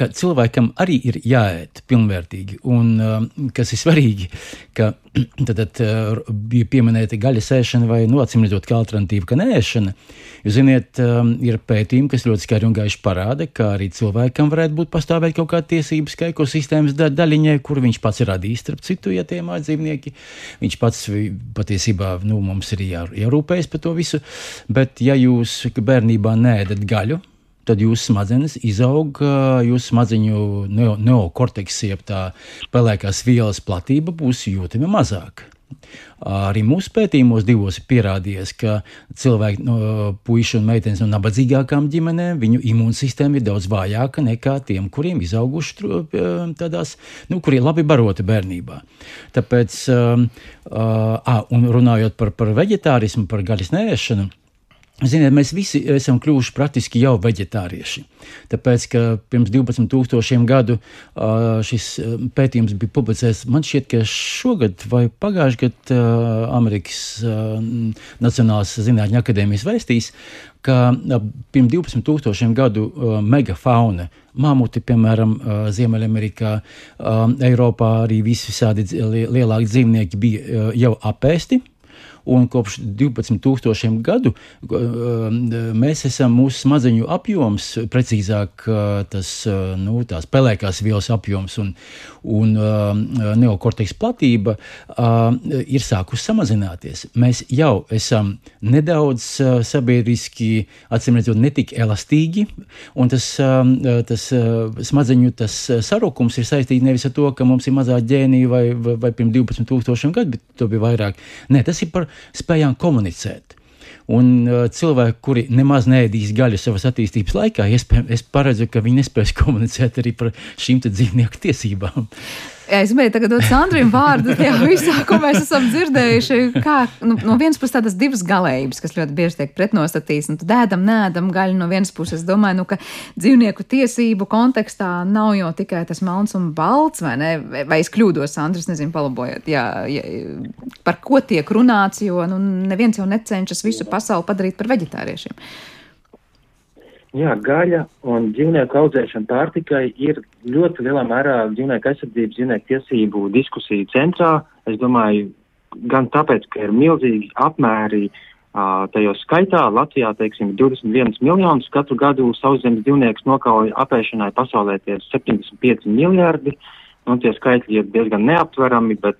Uh, ka cilvēkam arī ir jāēd pilnvērtīgi. Un uh, kas ir svarīgi, ka tad, tad uh, bija pieminēta gaļas ēšana vai, nu, acīm redzot, kā alternatīva, ka nēšana. Jūs ziniet, um, ir pētījumi, kas ļoti skaidri un gaiši parāda, ka arī cilvēkam varētu būt pastāvēt kaut kāda tiesības, ka ekosistēmas da daļiņai, kur viņš pats ir radījis, starp citu, ja tie mājdzīvnieki, viņš pats patiesībā, nu, mums ir jā, jārūpējas par to visu, bet ja jūs bērnībā nēdat gaļu, tad jūsu smadzenes izaug, jūsu smadzeņu neokorteks, jeb tā pelēkās vielas platība būs jūtama mazāk. Arī mūsu pētījumos divos ir pierādījies, ka cilvēki, no, puiši un meitenes no nabadzīgākām ģimenēm, viņu imūnsistēma ir daudz vājāka nekā tiem, kuriem izauguši tādās, nu, kuriem labi baroti bērnībā. Tāpēc, uh, uh, un runājot par, par veģetārismu, par gaļas nēšanu, Ziniet, mēs visi esam kļuvuši praktiski jau vegetārieši. Tāpēc, ka pirms 12,000 gadu šis pētījums bija publicēts, man šķiet, ka šogad vai pagājušajā gadā Amerikas Nacionālās Zinātņu akadēmijas vēstīs, ka pirms 12,000 gadu megafauna, mamuti, piemēram, Ziemeļamerikā, Eiropā arī visi visādi lielāki dzīvnieki bija jau apēsti un kopš 12,000 gadu mēs esam mūsu smadzeņu apjoms, precīzāk tas nu, tās pelēkās vielas apjoms un, un neokorteks platība ir sākusi samazināties. Mēs jau esam nedaudz sabiedriski, acīm redzot, netik elastīgi, un tas, tas smadzeņu tas sarukums ir saistīts nevis ar to, ka mums ir mazāk ģēnija vai, vai, vai pirms 12,000 gadu, bet to bija vairāk. Nē, tas ir par spējām komunicēt. Un uh, cilvēki, kuri nemaz neēdīs gaļu savas attīstības laikā, es paredzu, ka viņi nespēs komunicēt arī par šīm dzīvnieku tiesībām. Jā, es gribēju tagad dot Sandriem vārdu tajā visā, ko mēs esam dzirdējuši. Kā, nu, no vienas puses tādas divas galējības, kas ļoti bieži tiek pretnostatītas. Nu, tad ēdam, nēdam gaļu no vienas puses. Es domāju, nu, ka dzīvnieku tiesību kontekstā nav jau tikai tas melns un balts, vai ne? Vai es kļūdos, Sandrs, nezinu, palabojiet, jā, jā, par ko tiek runāts, jo nu, neviens jau necenšas visu pasauli padarīt par veģetāriešiem. Jā, gaļa un dzīvnieku audzēšana pārtikai ir ļoti lielā mērā dzīvnieku aizsardzības, dzīvnieku tiesību diskusiju centrā. Es domāju, gan tāpēc, ka ir milzīgi apmēri uh, tajos skaitā. Latvijā, teiksim, 21 miljonus katru gadu sauszemes dzīvniekus nokauja apēšanai pasaulē tie 75 miljardi. Nu, tie skaitļi ir diezgan neaptverami, bet,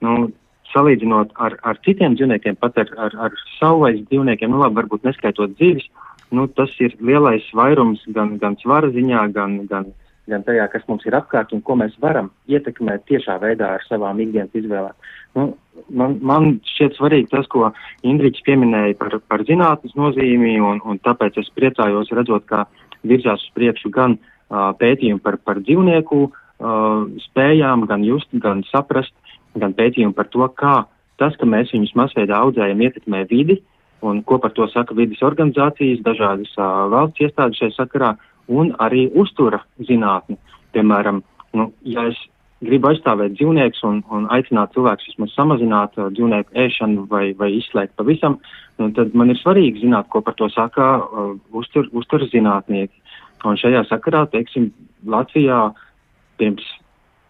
nu, salīdzinot ar, ar citiem dzīvniekiem, pat ar, ar, ar savvaļas dzīvniekiem, nu labi, varbūt neskaitot dzīves, uh, nu, tas ir lielais vairums gan, gan svara ziņā, gan, gan, gan tajā, kas mums ir apkārt un ko mēs varam ietekmēt tiešā veidā ar savām ikdienas izvēlēm. Nu, man, man šķiet svarīgi tas, ko Indričs pieminēja par, par zinātnes nozīmi, un, un tāpēc es priecājos redzot, kā virzās uz priekšu gan uh, pētījumi par, par dzīvnieku uh, spējām, gan just, gan saprast, gan pētījumi par to, kā tas, ka mēs viņus masveidā audzējam, ietekmē vidi, uh, un ko par to saka vidas organizācijas, dažādas uh, valsts iestādes šajā sakarā, un arī uztura zinātni. Piemēram, nu, ja es gribu aizstāvēt dzīvniekus un, un aicināt cilvēkus vismaz samazināt uh, dzīvnieku ēšanu vai, vai izslēgt pavisam, nu, tad man ir svarīgi zināt, ko par to saka uh, uztur, uztura zinātnieki. Un šajā sakarā, teiksim, Latvijā pirms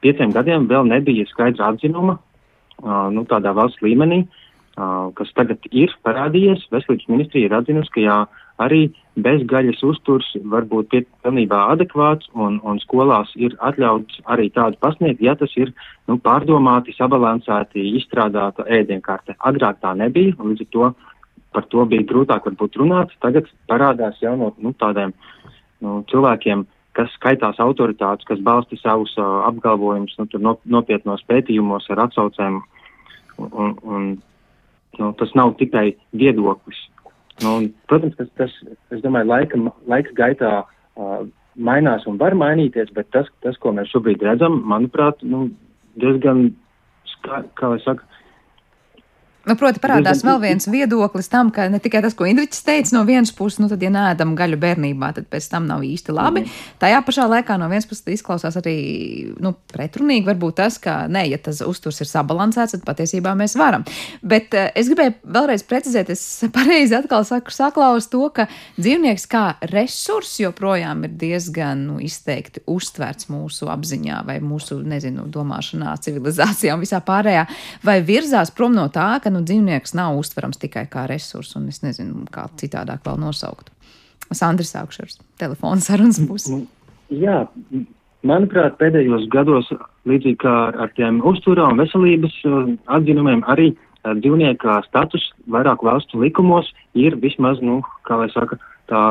pieciem gadiem vēl nebija skaidra atzinuma, uh, nu, tādā valsts līmenī, uh, kas tagad ir parādījies, veselības ministrija ir atzinusi, ka jā, arī bezgaļas uzturs var būt pilnībā adekvāts un, un skolās ir atļauts arī tādu pasniegt, ja tas ir nu, pārdomāti, sabalansēti, izstrādāta ēdienkarte. Agrāk tā nebija, un līdz ar to par to bija grūtāk varbūt runāt. Tagad parādās jau no nu, tādiem nu, cilvēkiem, kas skaitās autoritātes, kas balsta savus uh, apgalvojumus nu, no, nopietnos pētījumos ar atsaucēm. Un, un Nu, tas nav tikai viedoklis. Nu, un, protams, tas, tas, es domāju, laika, laika gaitā uh, mainās un var mainīties, bet tas, tas, ko mēs šobrīd redzam, manuprāt, nu, diezgan, kā, kā lai saka, Nu, proti, parādās vēl viens viedoklis tam, ka ne tikai tas, ko Indričs teica, no vienas puses, nu, tad, ja nēdam gaļu bērnībā, tad pēc tam nav īsti labi. Mm. Tajā pašā laikā no vienas puses izklausās arī nu, pretrunīgi, varbūt tas, ka, nē, ja tas uzturs ir sabalansēts, tad patiesībā mēs varam. Bet uh, es gribēju vēlreiz precizēt, es pareizi atkal saku, saklaus to, ka dzīvnieks kā resurs joprojām ir diezgan nu, izteikti uztverts mūsu apziņā vai mūsu, nezinu, domāšanā, civilizācijā un visā pārējā, vai virzās prom no tā, ka nu, dzīvnieks nav uztverams tikai kā resurs, un es nezinu, kā citādāk vēl nosaukt. Sandra sākšu ar telefonu sarunas pusi. Jā, manuprāt, pēdējos gados, līdzīgi kā ar tiem uzturā un veselības uh, atzinumiem, arī uh, dzīvnieka status vairāku valstu likumos ir vismaz, nu, kā lai saka, tā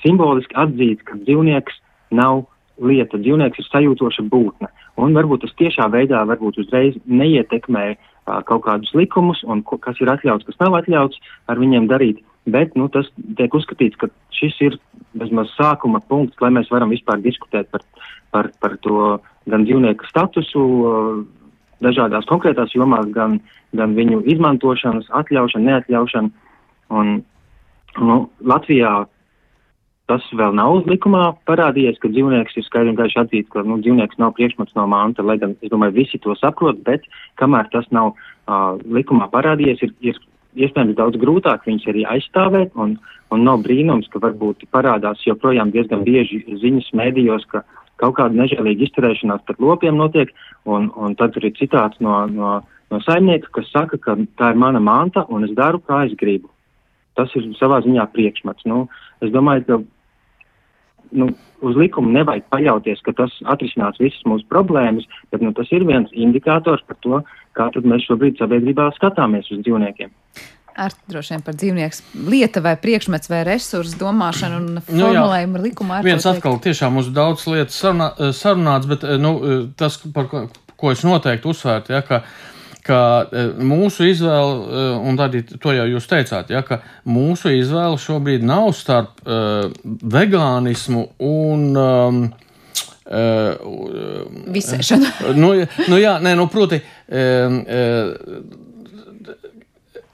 simboliski atzīts, ka dzīvnieks nav lieta, dzīvnieks ir sajūtoša būtne. Un varbūt tas tiešā veidā varbūt uzreiz neietekmē kaut kādus likumus un ko, kas ir atļauts, kas nav atļauts ar viņiem darīt. Bet nu, tas tiek uzskatīts, ka šis ir bezmaz sākuma punkts, lai mēs varam vispār diskutēt par, par, par to gan dzīvnieku statusu dažādās konkrētās jomās, gan, gan viņu izmantošanas, atļaušanu, neatļaušanu. Un, nu, Latvijā Tas vēl nav likumā parādījies, ka dzīvnieks ir skaidri un gaiši atzīts, ka nu, dzīvnieks nav priekšmets no manta, lai gan es domāju, visi to saprot, bet kamēr tas nav uh, likumā parādījies, ir, ir iespējams daudz grūtāk viņus arī aizstāvēt, un, un nav brīnums, ka varbūt parādās joprojām diezgan bieži ziņas mēdījos, ka kaut kāda nežēlīga izturēšanās pret lopiem notiek, un, un tad tur ir citāts no, no no saimnieka, kas saka, ka tā ir mana manta un es daru, kā es gribu. Tas ir savā ziņā priekšmets. Nu, es domāju, ka nu, uz likumu nevajag paļauties, ka tas atrisinās visas mūsu problēmas, bet nu, tas ir viens indikators par to, kā mēs šobrīd sabiedrībā skatāmies uz dzīvniekiem. Ar droši vien par dzīvnieku lieta vai priekšmets vai resursu domāšanu un formulējumu nu, likumā. Viens atkal tiešām uz daudz lietas sarunā, sarunāts, bet nu, tas, par ko, ko es noteikti uzsvērtu, ja, ka ka mūsu izvēle, un arī to jau jūs teicāt, ja, ka mūsu izvēle šobrīd nav starp uh, vegānismu un um, uh, visēšanu. nu, nu, jā, nē, nu, proti, uh, uh,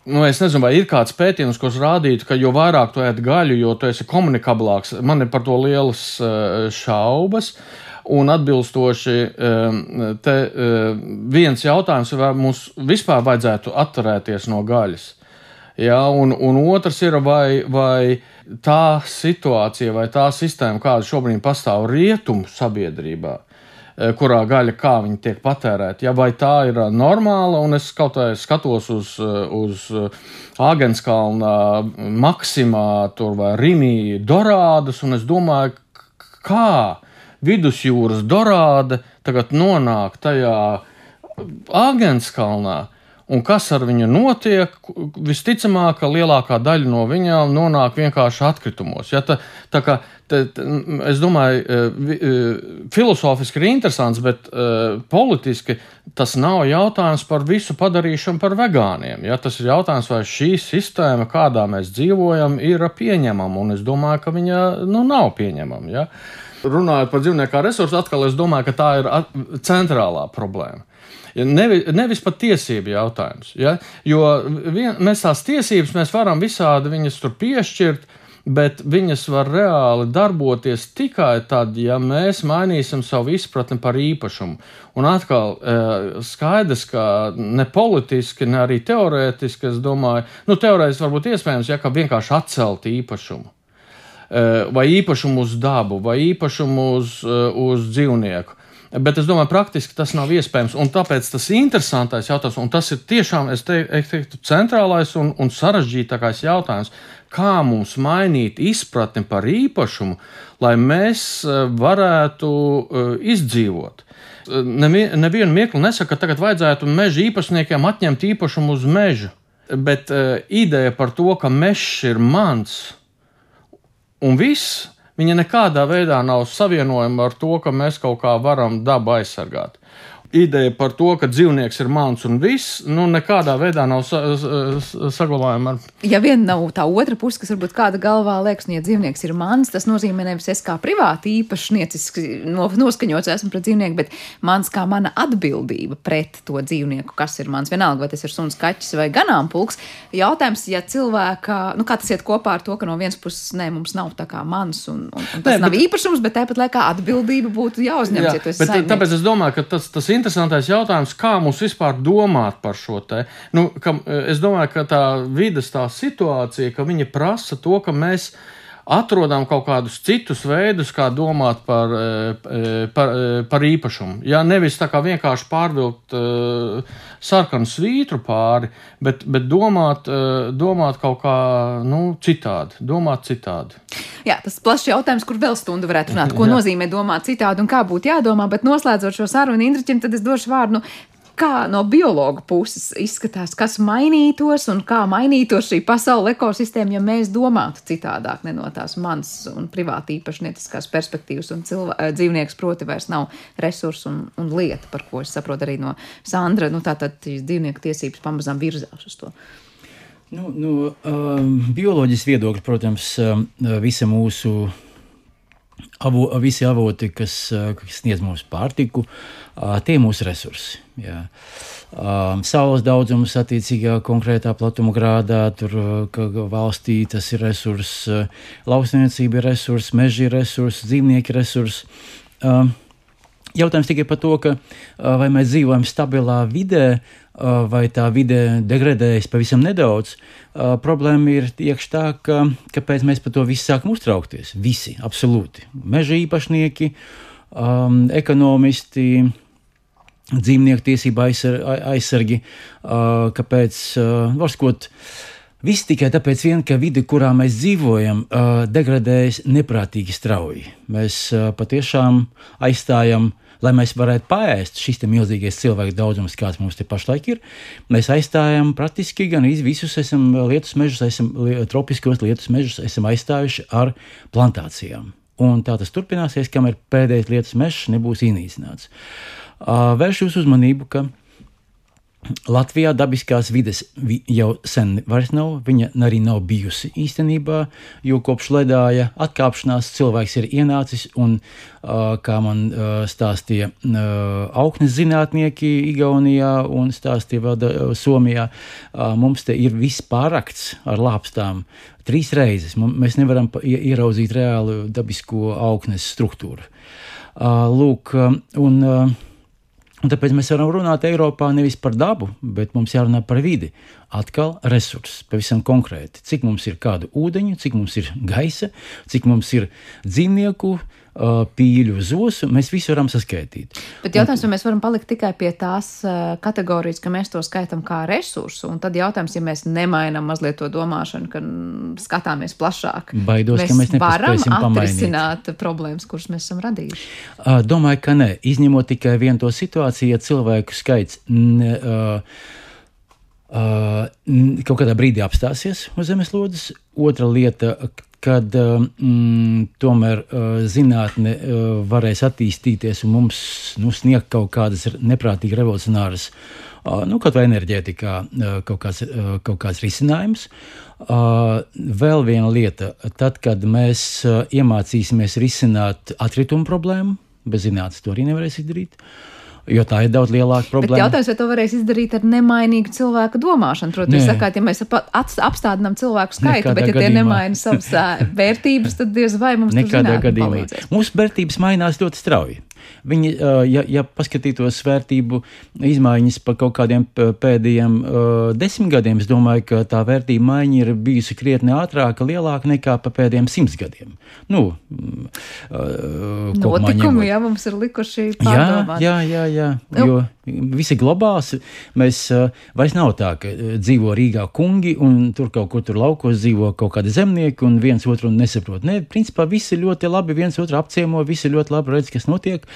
Nu, es nezinu, vai ir kāds pētījums, kas rādītu, ka jo vairāk tu ēd gaļu, jo tu esi komunikablāks. Man ir par to lielas uh, šaubas. Un atbilstoši um, te uh, viens jautājums, vai mums vispār vajadzētu atturēties no gaļas. Ja, un, un otrs ir, vai, vai tā situācija vai tā sistēma, kāda šobrīd pastāv rietumu sabiedrībā, Eh, kurā gaļa kā viņa tiek patērēta. Ja, vai tā ir eh, normāla, un es kaut kā skatos uz, eh, uz Āgenskalna, Maksimā vai Rimī Dorādas, un es domāju, kā vidusjūras Dorāda tagad nonāk tajā Āgenskalnā. Un kas ar viņu notiek? Visticamāk, ka lielākā daļa no viņām nonāk vienkārši atkritumos. Ja, tā, tā kā, tā, tā, es domāju, e, e, filozofiski ir interesants, bet uh, politiski tas nav jautājums par visu padarīšanu par vegāniem. Ja, tas ir jautājums, vai šī sistēma, kādā mēs dzīvojam, ir pieņemama. Un es domāju, ka viņa nu, nav pieņemama. Ja. Runājot par dzīvnieku kā resursu, atkal es domāju, ka tā ir centrālā problēma. Nevis, nevis pat tiesību jautājums. Ja? Jo vien, mēs tās tiesības mēs varam visādi viņas tur piešķirt, bet viņas var reāli darboties tikai tad, ja mēs mainīsim savu izpratni par īpašumu. Un atkal eh, skaidrs, ka ne politiski, ne arī teorētiski, es domāju, nu, teorētiski varbūt iespējams, ja ka vienkārši atcelt īpašumu. Eh, vai īpašumu uz dabu, vai īpašumu uz, eh, uz dzīvnieku. Bet es domāju, praktiski tas nav iespējams. Un tāpēc tas ir interesantais jautājums, un tas ir tiešām, es teiktu, centrālais un, un sarežģītākais jautājums. Kā mums mainīt izpratni par īpašumu, lai mēs eh, varētu izdzīvot? Nevienu mirkli nesaka, ka tagad vajadzētu meža īpašniekiem atņemt īpašumu uz meža, bet uh, ideja par to, ka mežs ir mans un viss Viņa nekādā veidā nav savienojama ar to, ka mēs kaut kā varam dabu aizsargāt ideja par to, ka dzīvnieks ir mans un viss, nu, nekādā veidā nav sa saglabājama. Ja vien nav tā otra puse, kas varbūt kāda galvā liekas, nu, ja dzīvnieks ir mans, tas nozīmē nevis es kā privāti īpašnieciski no, noskaņots esmu pret dzīvnieku, bet mans kā mana atbildība pret to dzīvnieku, kas ir mans. Vienalga, vai tas ir suns, kaķis vai ganāmpulks. Jautājums, ja cilvēka, nu, kā tas iet kopā ar to, ka no vienas puses, nē, mums nav tā kā mans un, un, un tas nē, nav bet, īpašums, bet tāpat laikā atbildība būtu jāuzņemas. Jā, ja bet, tāpēc es domāju, ka tas, tas interesantais jautājums, kā mums vispār domāt par šo te. Nu, ka, es domāju, ka tā vidas tā situācija, ka viņi prasa to, ka mēs atrodam kaut kādus citus veidus, kā domāt par, eh, par, eh, par īpašumu. Jā, nevis tā kā vienkārši pārvilkt uh, sarkanu svītru pāri, bet, bet domāt, uh, domāt kaut kā nu, citādi. Domāt citādi. Jā, tas plašs jautājums, kur vēl stundu varētu runāt. Ko Jā. nozīmē domāt citādi un kā būtu jādomā, bet noslēdzot šo sarunu Indriķim, tad es došu vārdu. Nu, kā no biologa puses izskatās, kas mainītos un kā mainītos šī pasaules ekosistēma, ja mēs domātu citādāk, ne no tās manas un privāti īpašnieciskās perspektīvas, un cilvē, eh, dzīvnieks proti vairs nav resurs un, un lieta, par ko es saprotu arī no Sandra. Nu, tātad dzīvnieku tiesības pamazām virzās uz to. Nu, nu, um, bioloģiski viedokļi, protams, um, visa mūsu avo, visi avoti, kas, uh, kas sniedz mums pārtiku, uh, tie ir mūsu resursi. Jā. Um, saules daudzums attiecīgā konkrētā platuma grādā, tur valstī tas ir resurss, lauksaimniecība ir resurss, meži ir resurss, dzīvnieki ir resurss. Um, Jautājums tikai par to, ka, vai mēs dzīvojam stabilā vidē, vai tā vide degradējas pavisam nedaudz. Problēma ir tieši tā, ka kāpēc mēs par to visu sākam uztraukties. Visi, absolūti. Meža īpašnieki, um, ekonomisti, dzīvnieku tiesība aizsargi, kāpēc, varskot, Viss tikai tāpēc, vien, ka vide, kurā mēs dzīvojam, degradējas neprātīgi strauji. Mēs patiešām aizstājam, lai mēs varētu paēst šis milzīgais cilvēku daudzums, kāds mums te pašlaik ir. Mēs aizstājam praktiski gan visus esam lietus mežus, esam tropiskos lietus mežus, esam aizstājuši ar plantācijām. Un tā tas turpināsies, kamēr pēdējais lietus mežs nebūs iznīcināts. Vēršu jūsu uzmanību, ka Latvijā dabiskās vides jau sen vairs nav, viņa arī nav bijusi īstenībā, jo kopš ledāja atkāpšanās cilvēks ir ienācis un, kā man stāstīja augnes zinātnieki Igaunijā un stāstīja vēl Somijā, mums te ir viss pārakts ar lāpstām trīs reizes. Mēs nevaram ieraudzīt reālu dabisko augnes struktūru. Lūk, un Un tāpēc mēs varam runāt Eiropā nevis par dabu, bet mums jārunā par vidi. Atkal resursi, pavisam konkrēti. Cik mums ir kādu ūdeņu, cik mums ir gaisa, cik mums ir dzīvnieku, uh, pīļu zosu, mēs visu varam saskaitīt. Bet jautājums, vai mēs varam palikt tikai pie tās kategorijas, ka mēs to skaitām kā resursu, un tad jautājums, ja mēs nemainām mazliet to domāšanu, ka skatāmies plašāk, Baidos, mēs, mēs varam atrisināt problēmas, kuras mēs esam radījuši? Domāju, ka nē, izņemot tikai vienu to situāciju, ja cilvēku skaits. Ne, uh, Uh, kaut kādā brīdī apstāsies uz zemeslodes. Otra lieta, kad mm, tomēr zinātne varēs attīstīties un mums nu, sniegt kaut kādas neprātīgi revolucionāras, nu, kaut vai enerģētikā, kaut kāds, kaut kāds risinājums. Vēl viena lieta, tad, kad mēs iemācīsimies risināt atkritumu problēmu, bez zinātnes to arī nevarēs izdarīt. Uh, jo tā ir daudz lielāka problēma. Bet jautājums, vai to varēs izdarīt ar nemainīgu cilvēku domāšanu? Protams, jūs sakāt, ja mēs apstādinām cilvēku skaitu, Nekādā bet ja gadījumā. tie nemaina savas vērtības, tad diez vai mums Nekādā gadījumā. Mūsu vērtības mainās ļoti strauji. Viņi, ja, ja paskatītos vērtību izmaiņas pa kaut kādiem pēdējiem desmit gadiem, es domāju, ka tā vērtība maiņa ir bijusi krietni ātrāka, lielāka nekā pa pēdējiem simts gadiem. Nu, Notikumi, jā, mums ir likuši pārdomāt. Jā, jā, jā, jā jo visi globāls. Mēs vairs nav tā, ka dzīvo Rīgā kungi un tur kaut kur tur laukos dzīvo kaut kādi zemnieki un viens otru nesaprot. Nē, principā visi ļoti labi viens otru apciemo, visi ļoti labi redz, kas notiek.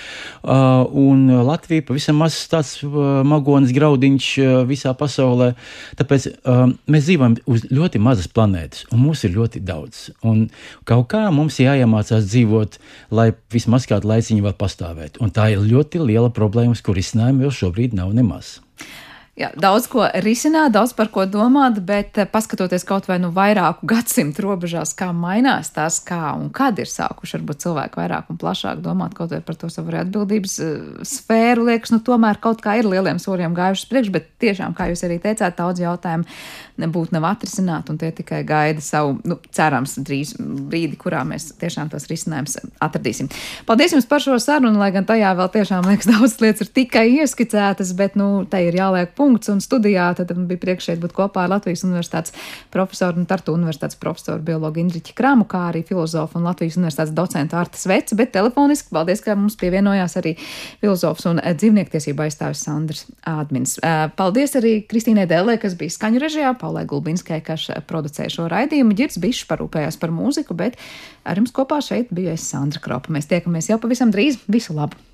Un Latvija pavisam mazs tāds magonis graudiņš visā pasaulē. Tāpēc mēs dzīvojam uz ļoti mazas planētas, un mums ir ļoti daudz. Un kaut kā mums jāiemācās dzīvot, lai vismaz kādu laiciņu vēl pastāvētu. Un tā ir ļoti liela problēma, kur izcinājumi vēl šobrīd nav nemaz. Jā, daudz ko risināt, daudz par ko domāt, bet eh, paskatoties kaut vai nu vairāku gadsimtu robežās, kā mainās tās, kā un kad ir sākuši varbūt cilvēki vairāk un plašāk domāt kaut vai par to savu atbildības uh, sfēru, liekas, nu tomēr kaut kā ir lieliem soļiem gājušas priekš, bet tiešām, kā jūs arī teicāt, daudz jautājumu nebūtu nav atrisināti un tie tikai gaida savu, nu, cerams, drīz brīdi, kurā mēs tiešām tos risinājumus atradīsim. Paldies jums par šo sarunu, lai gan tajā vēl tiešām liekas daudz lietas ir tikai ieskicētas, bet, nu, tai ir jāliek punkts punkts. Un studijā tad bija prieks šeit būt kopā ar Latvijas Universitātes profesoru un Tartu Universitātes profesoru biologu Indriķi Kramu, kā arī filozofu un Latvijas Universitātes docentu Arta Sveci, bet telefoniski paldies, ka mums pievienojās arī filozofs un dzīvniektiesība aizstāvis Sandrs Ādmins. Paldies arī Kristīnai Dēlē, kas bija skaņu režijā, Paulai Gulbinskai, kas producēja šo raidījumu. Girds Bišs parūpējās par mūziku, bet ar jums kopā šeit bija es Sandra Kropa. Mēs tiekamies jau pavisam drīz. Visu labu!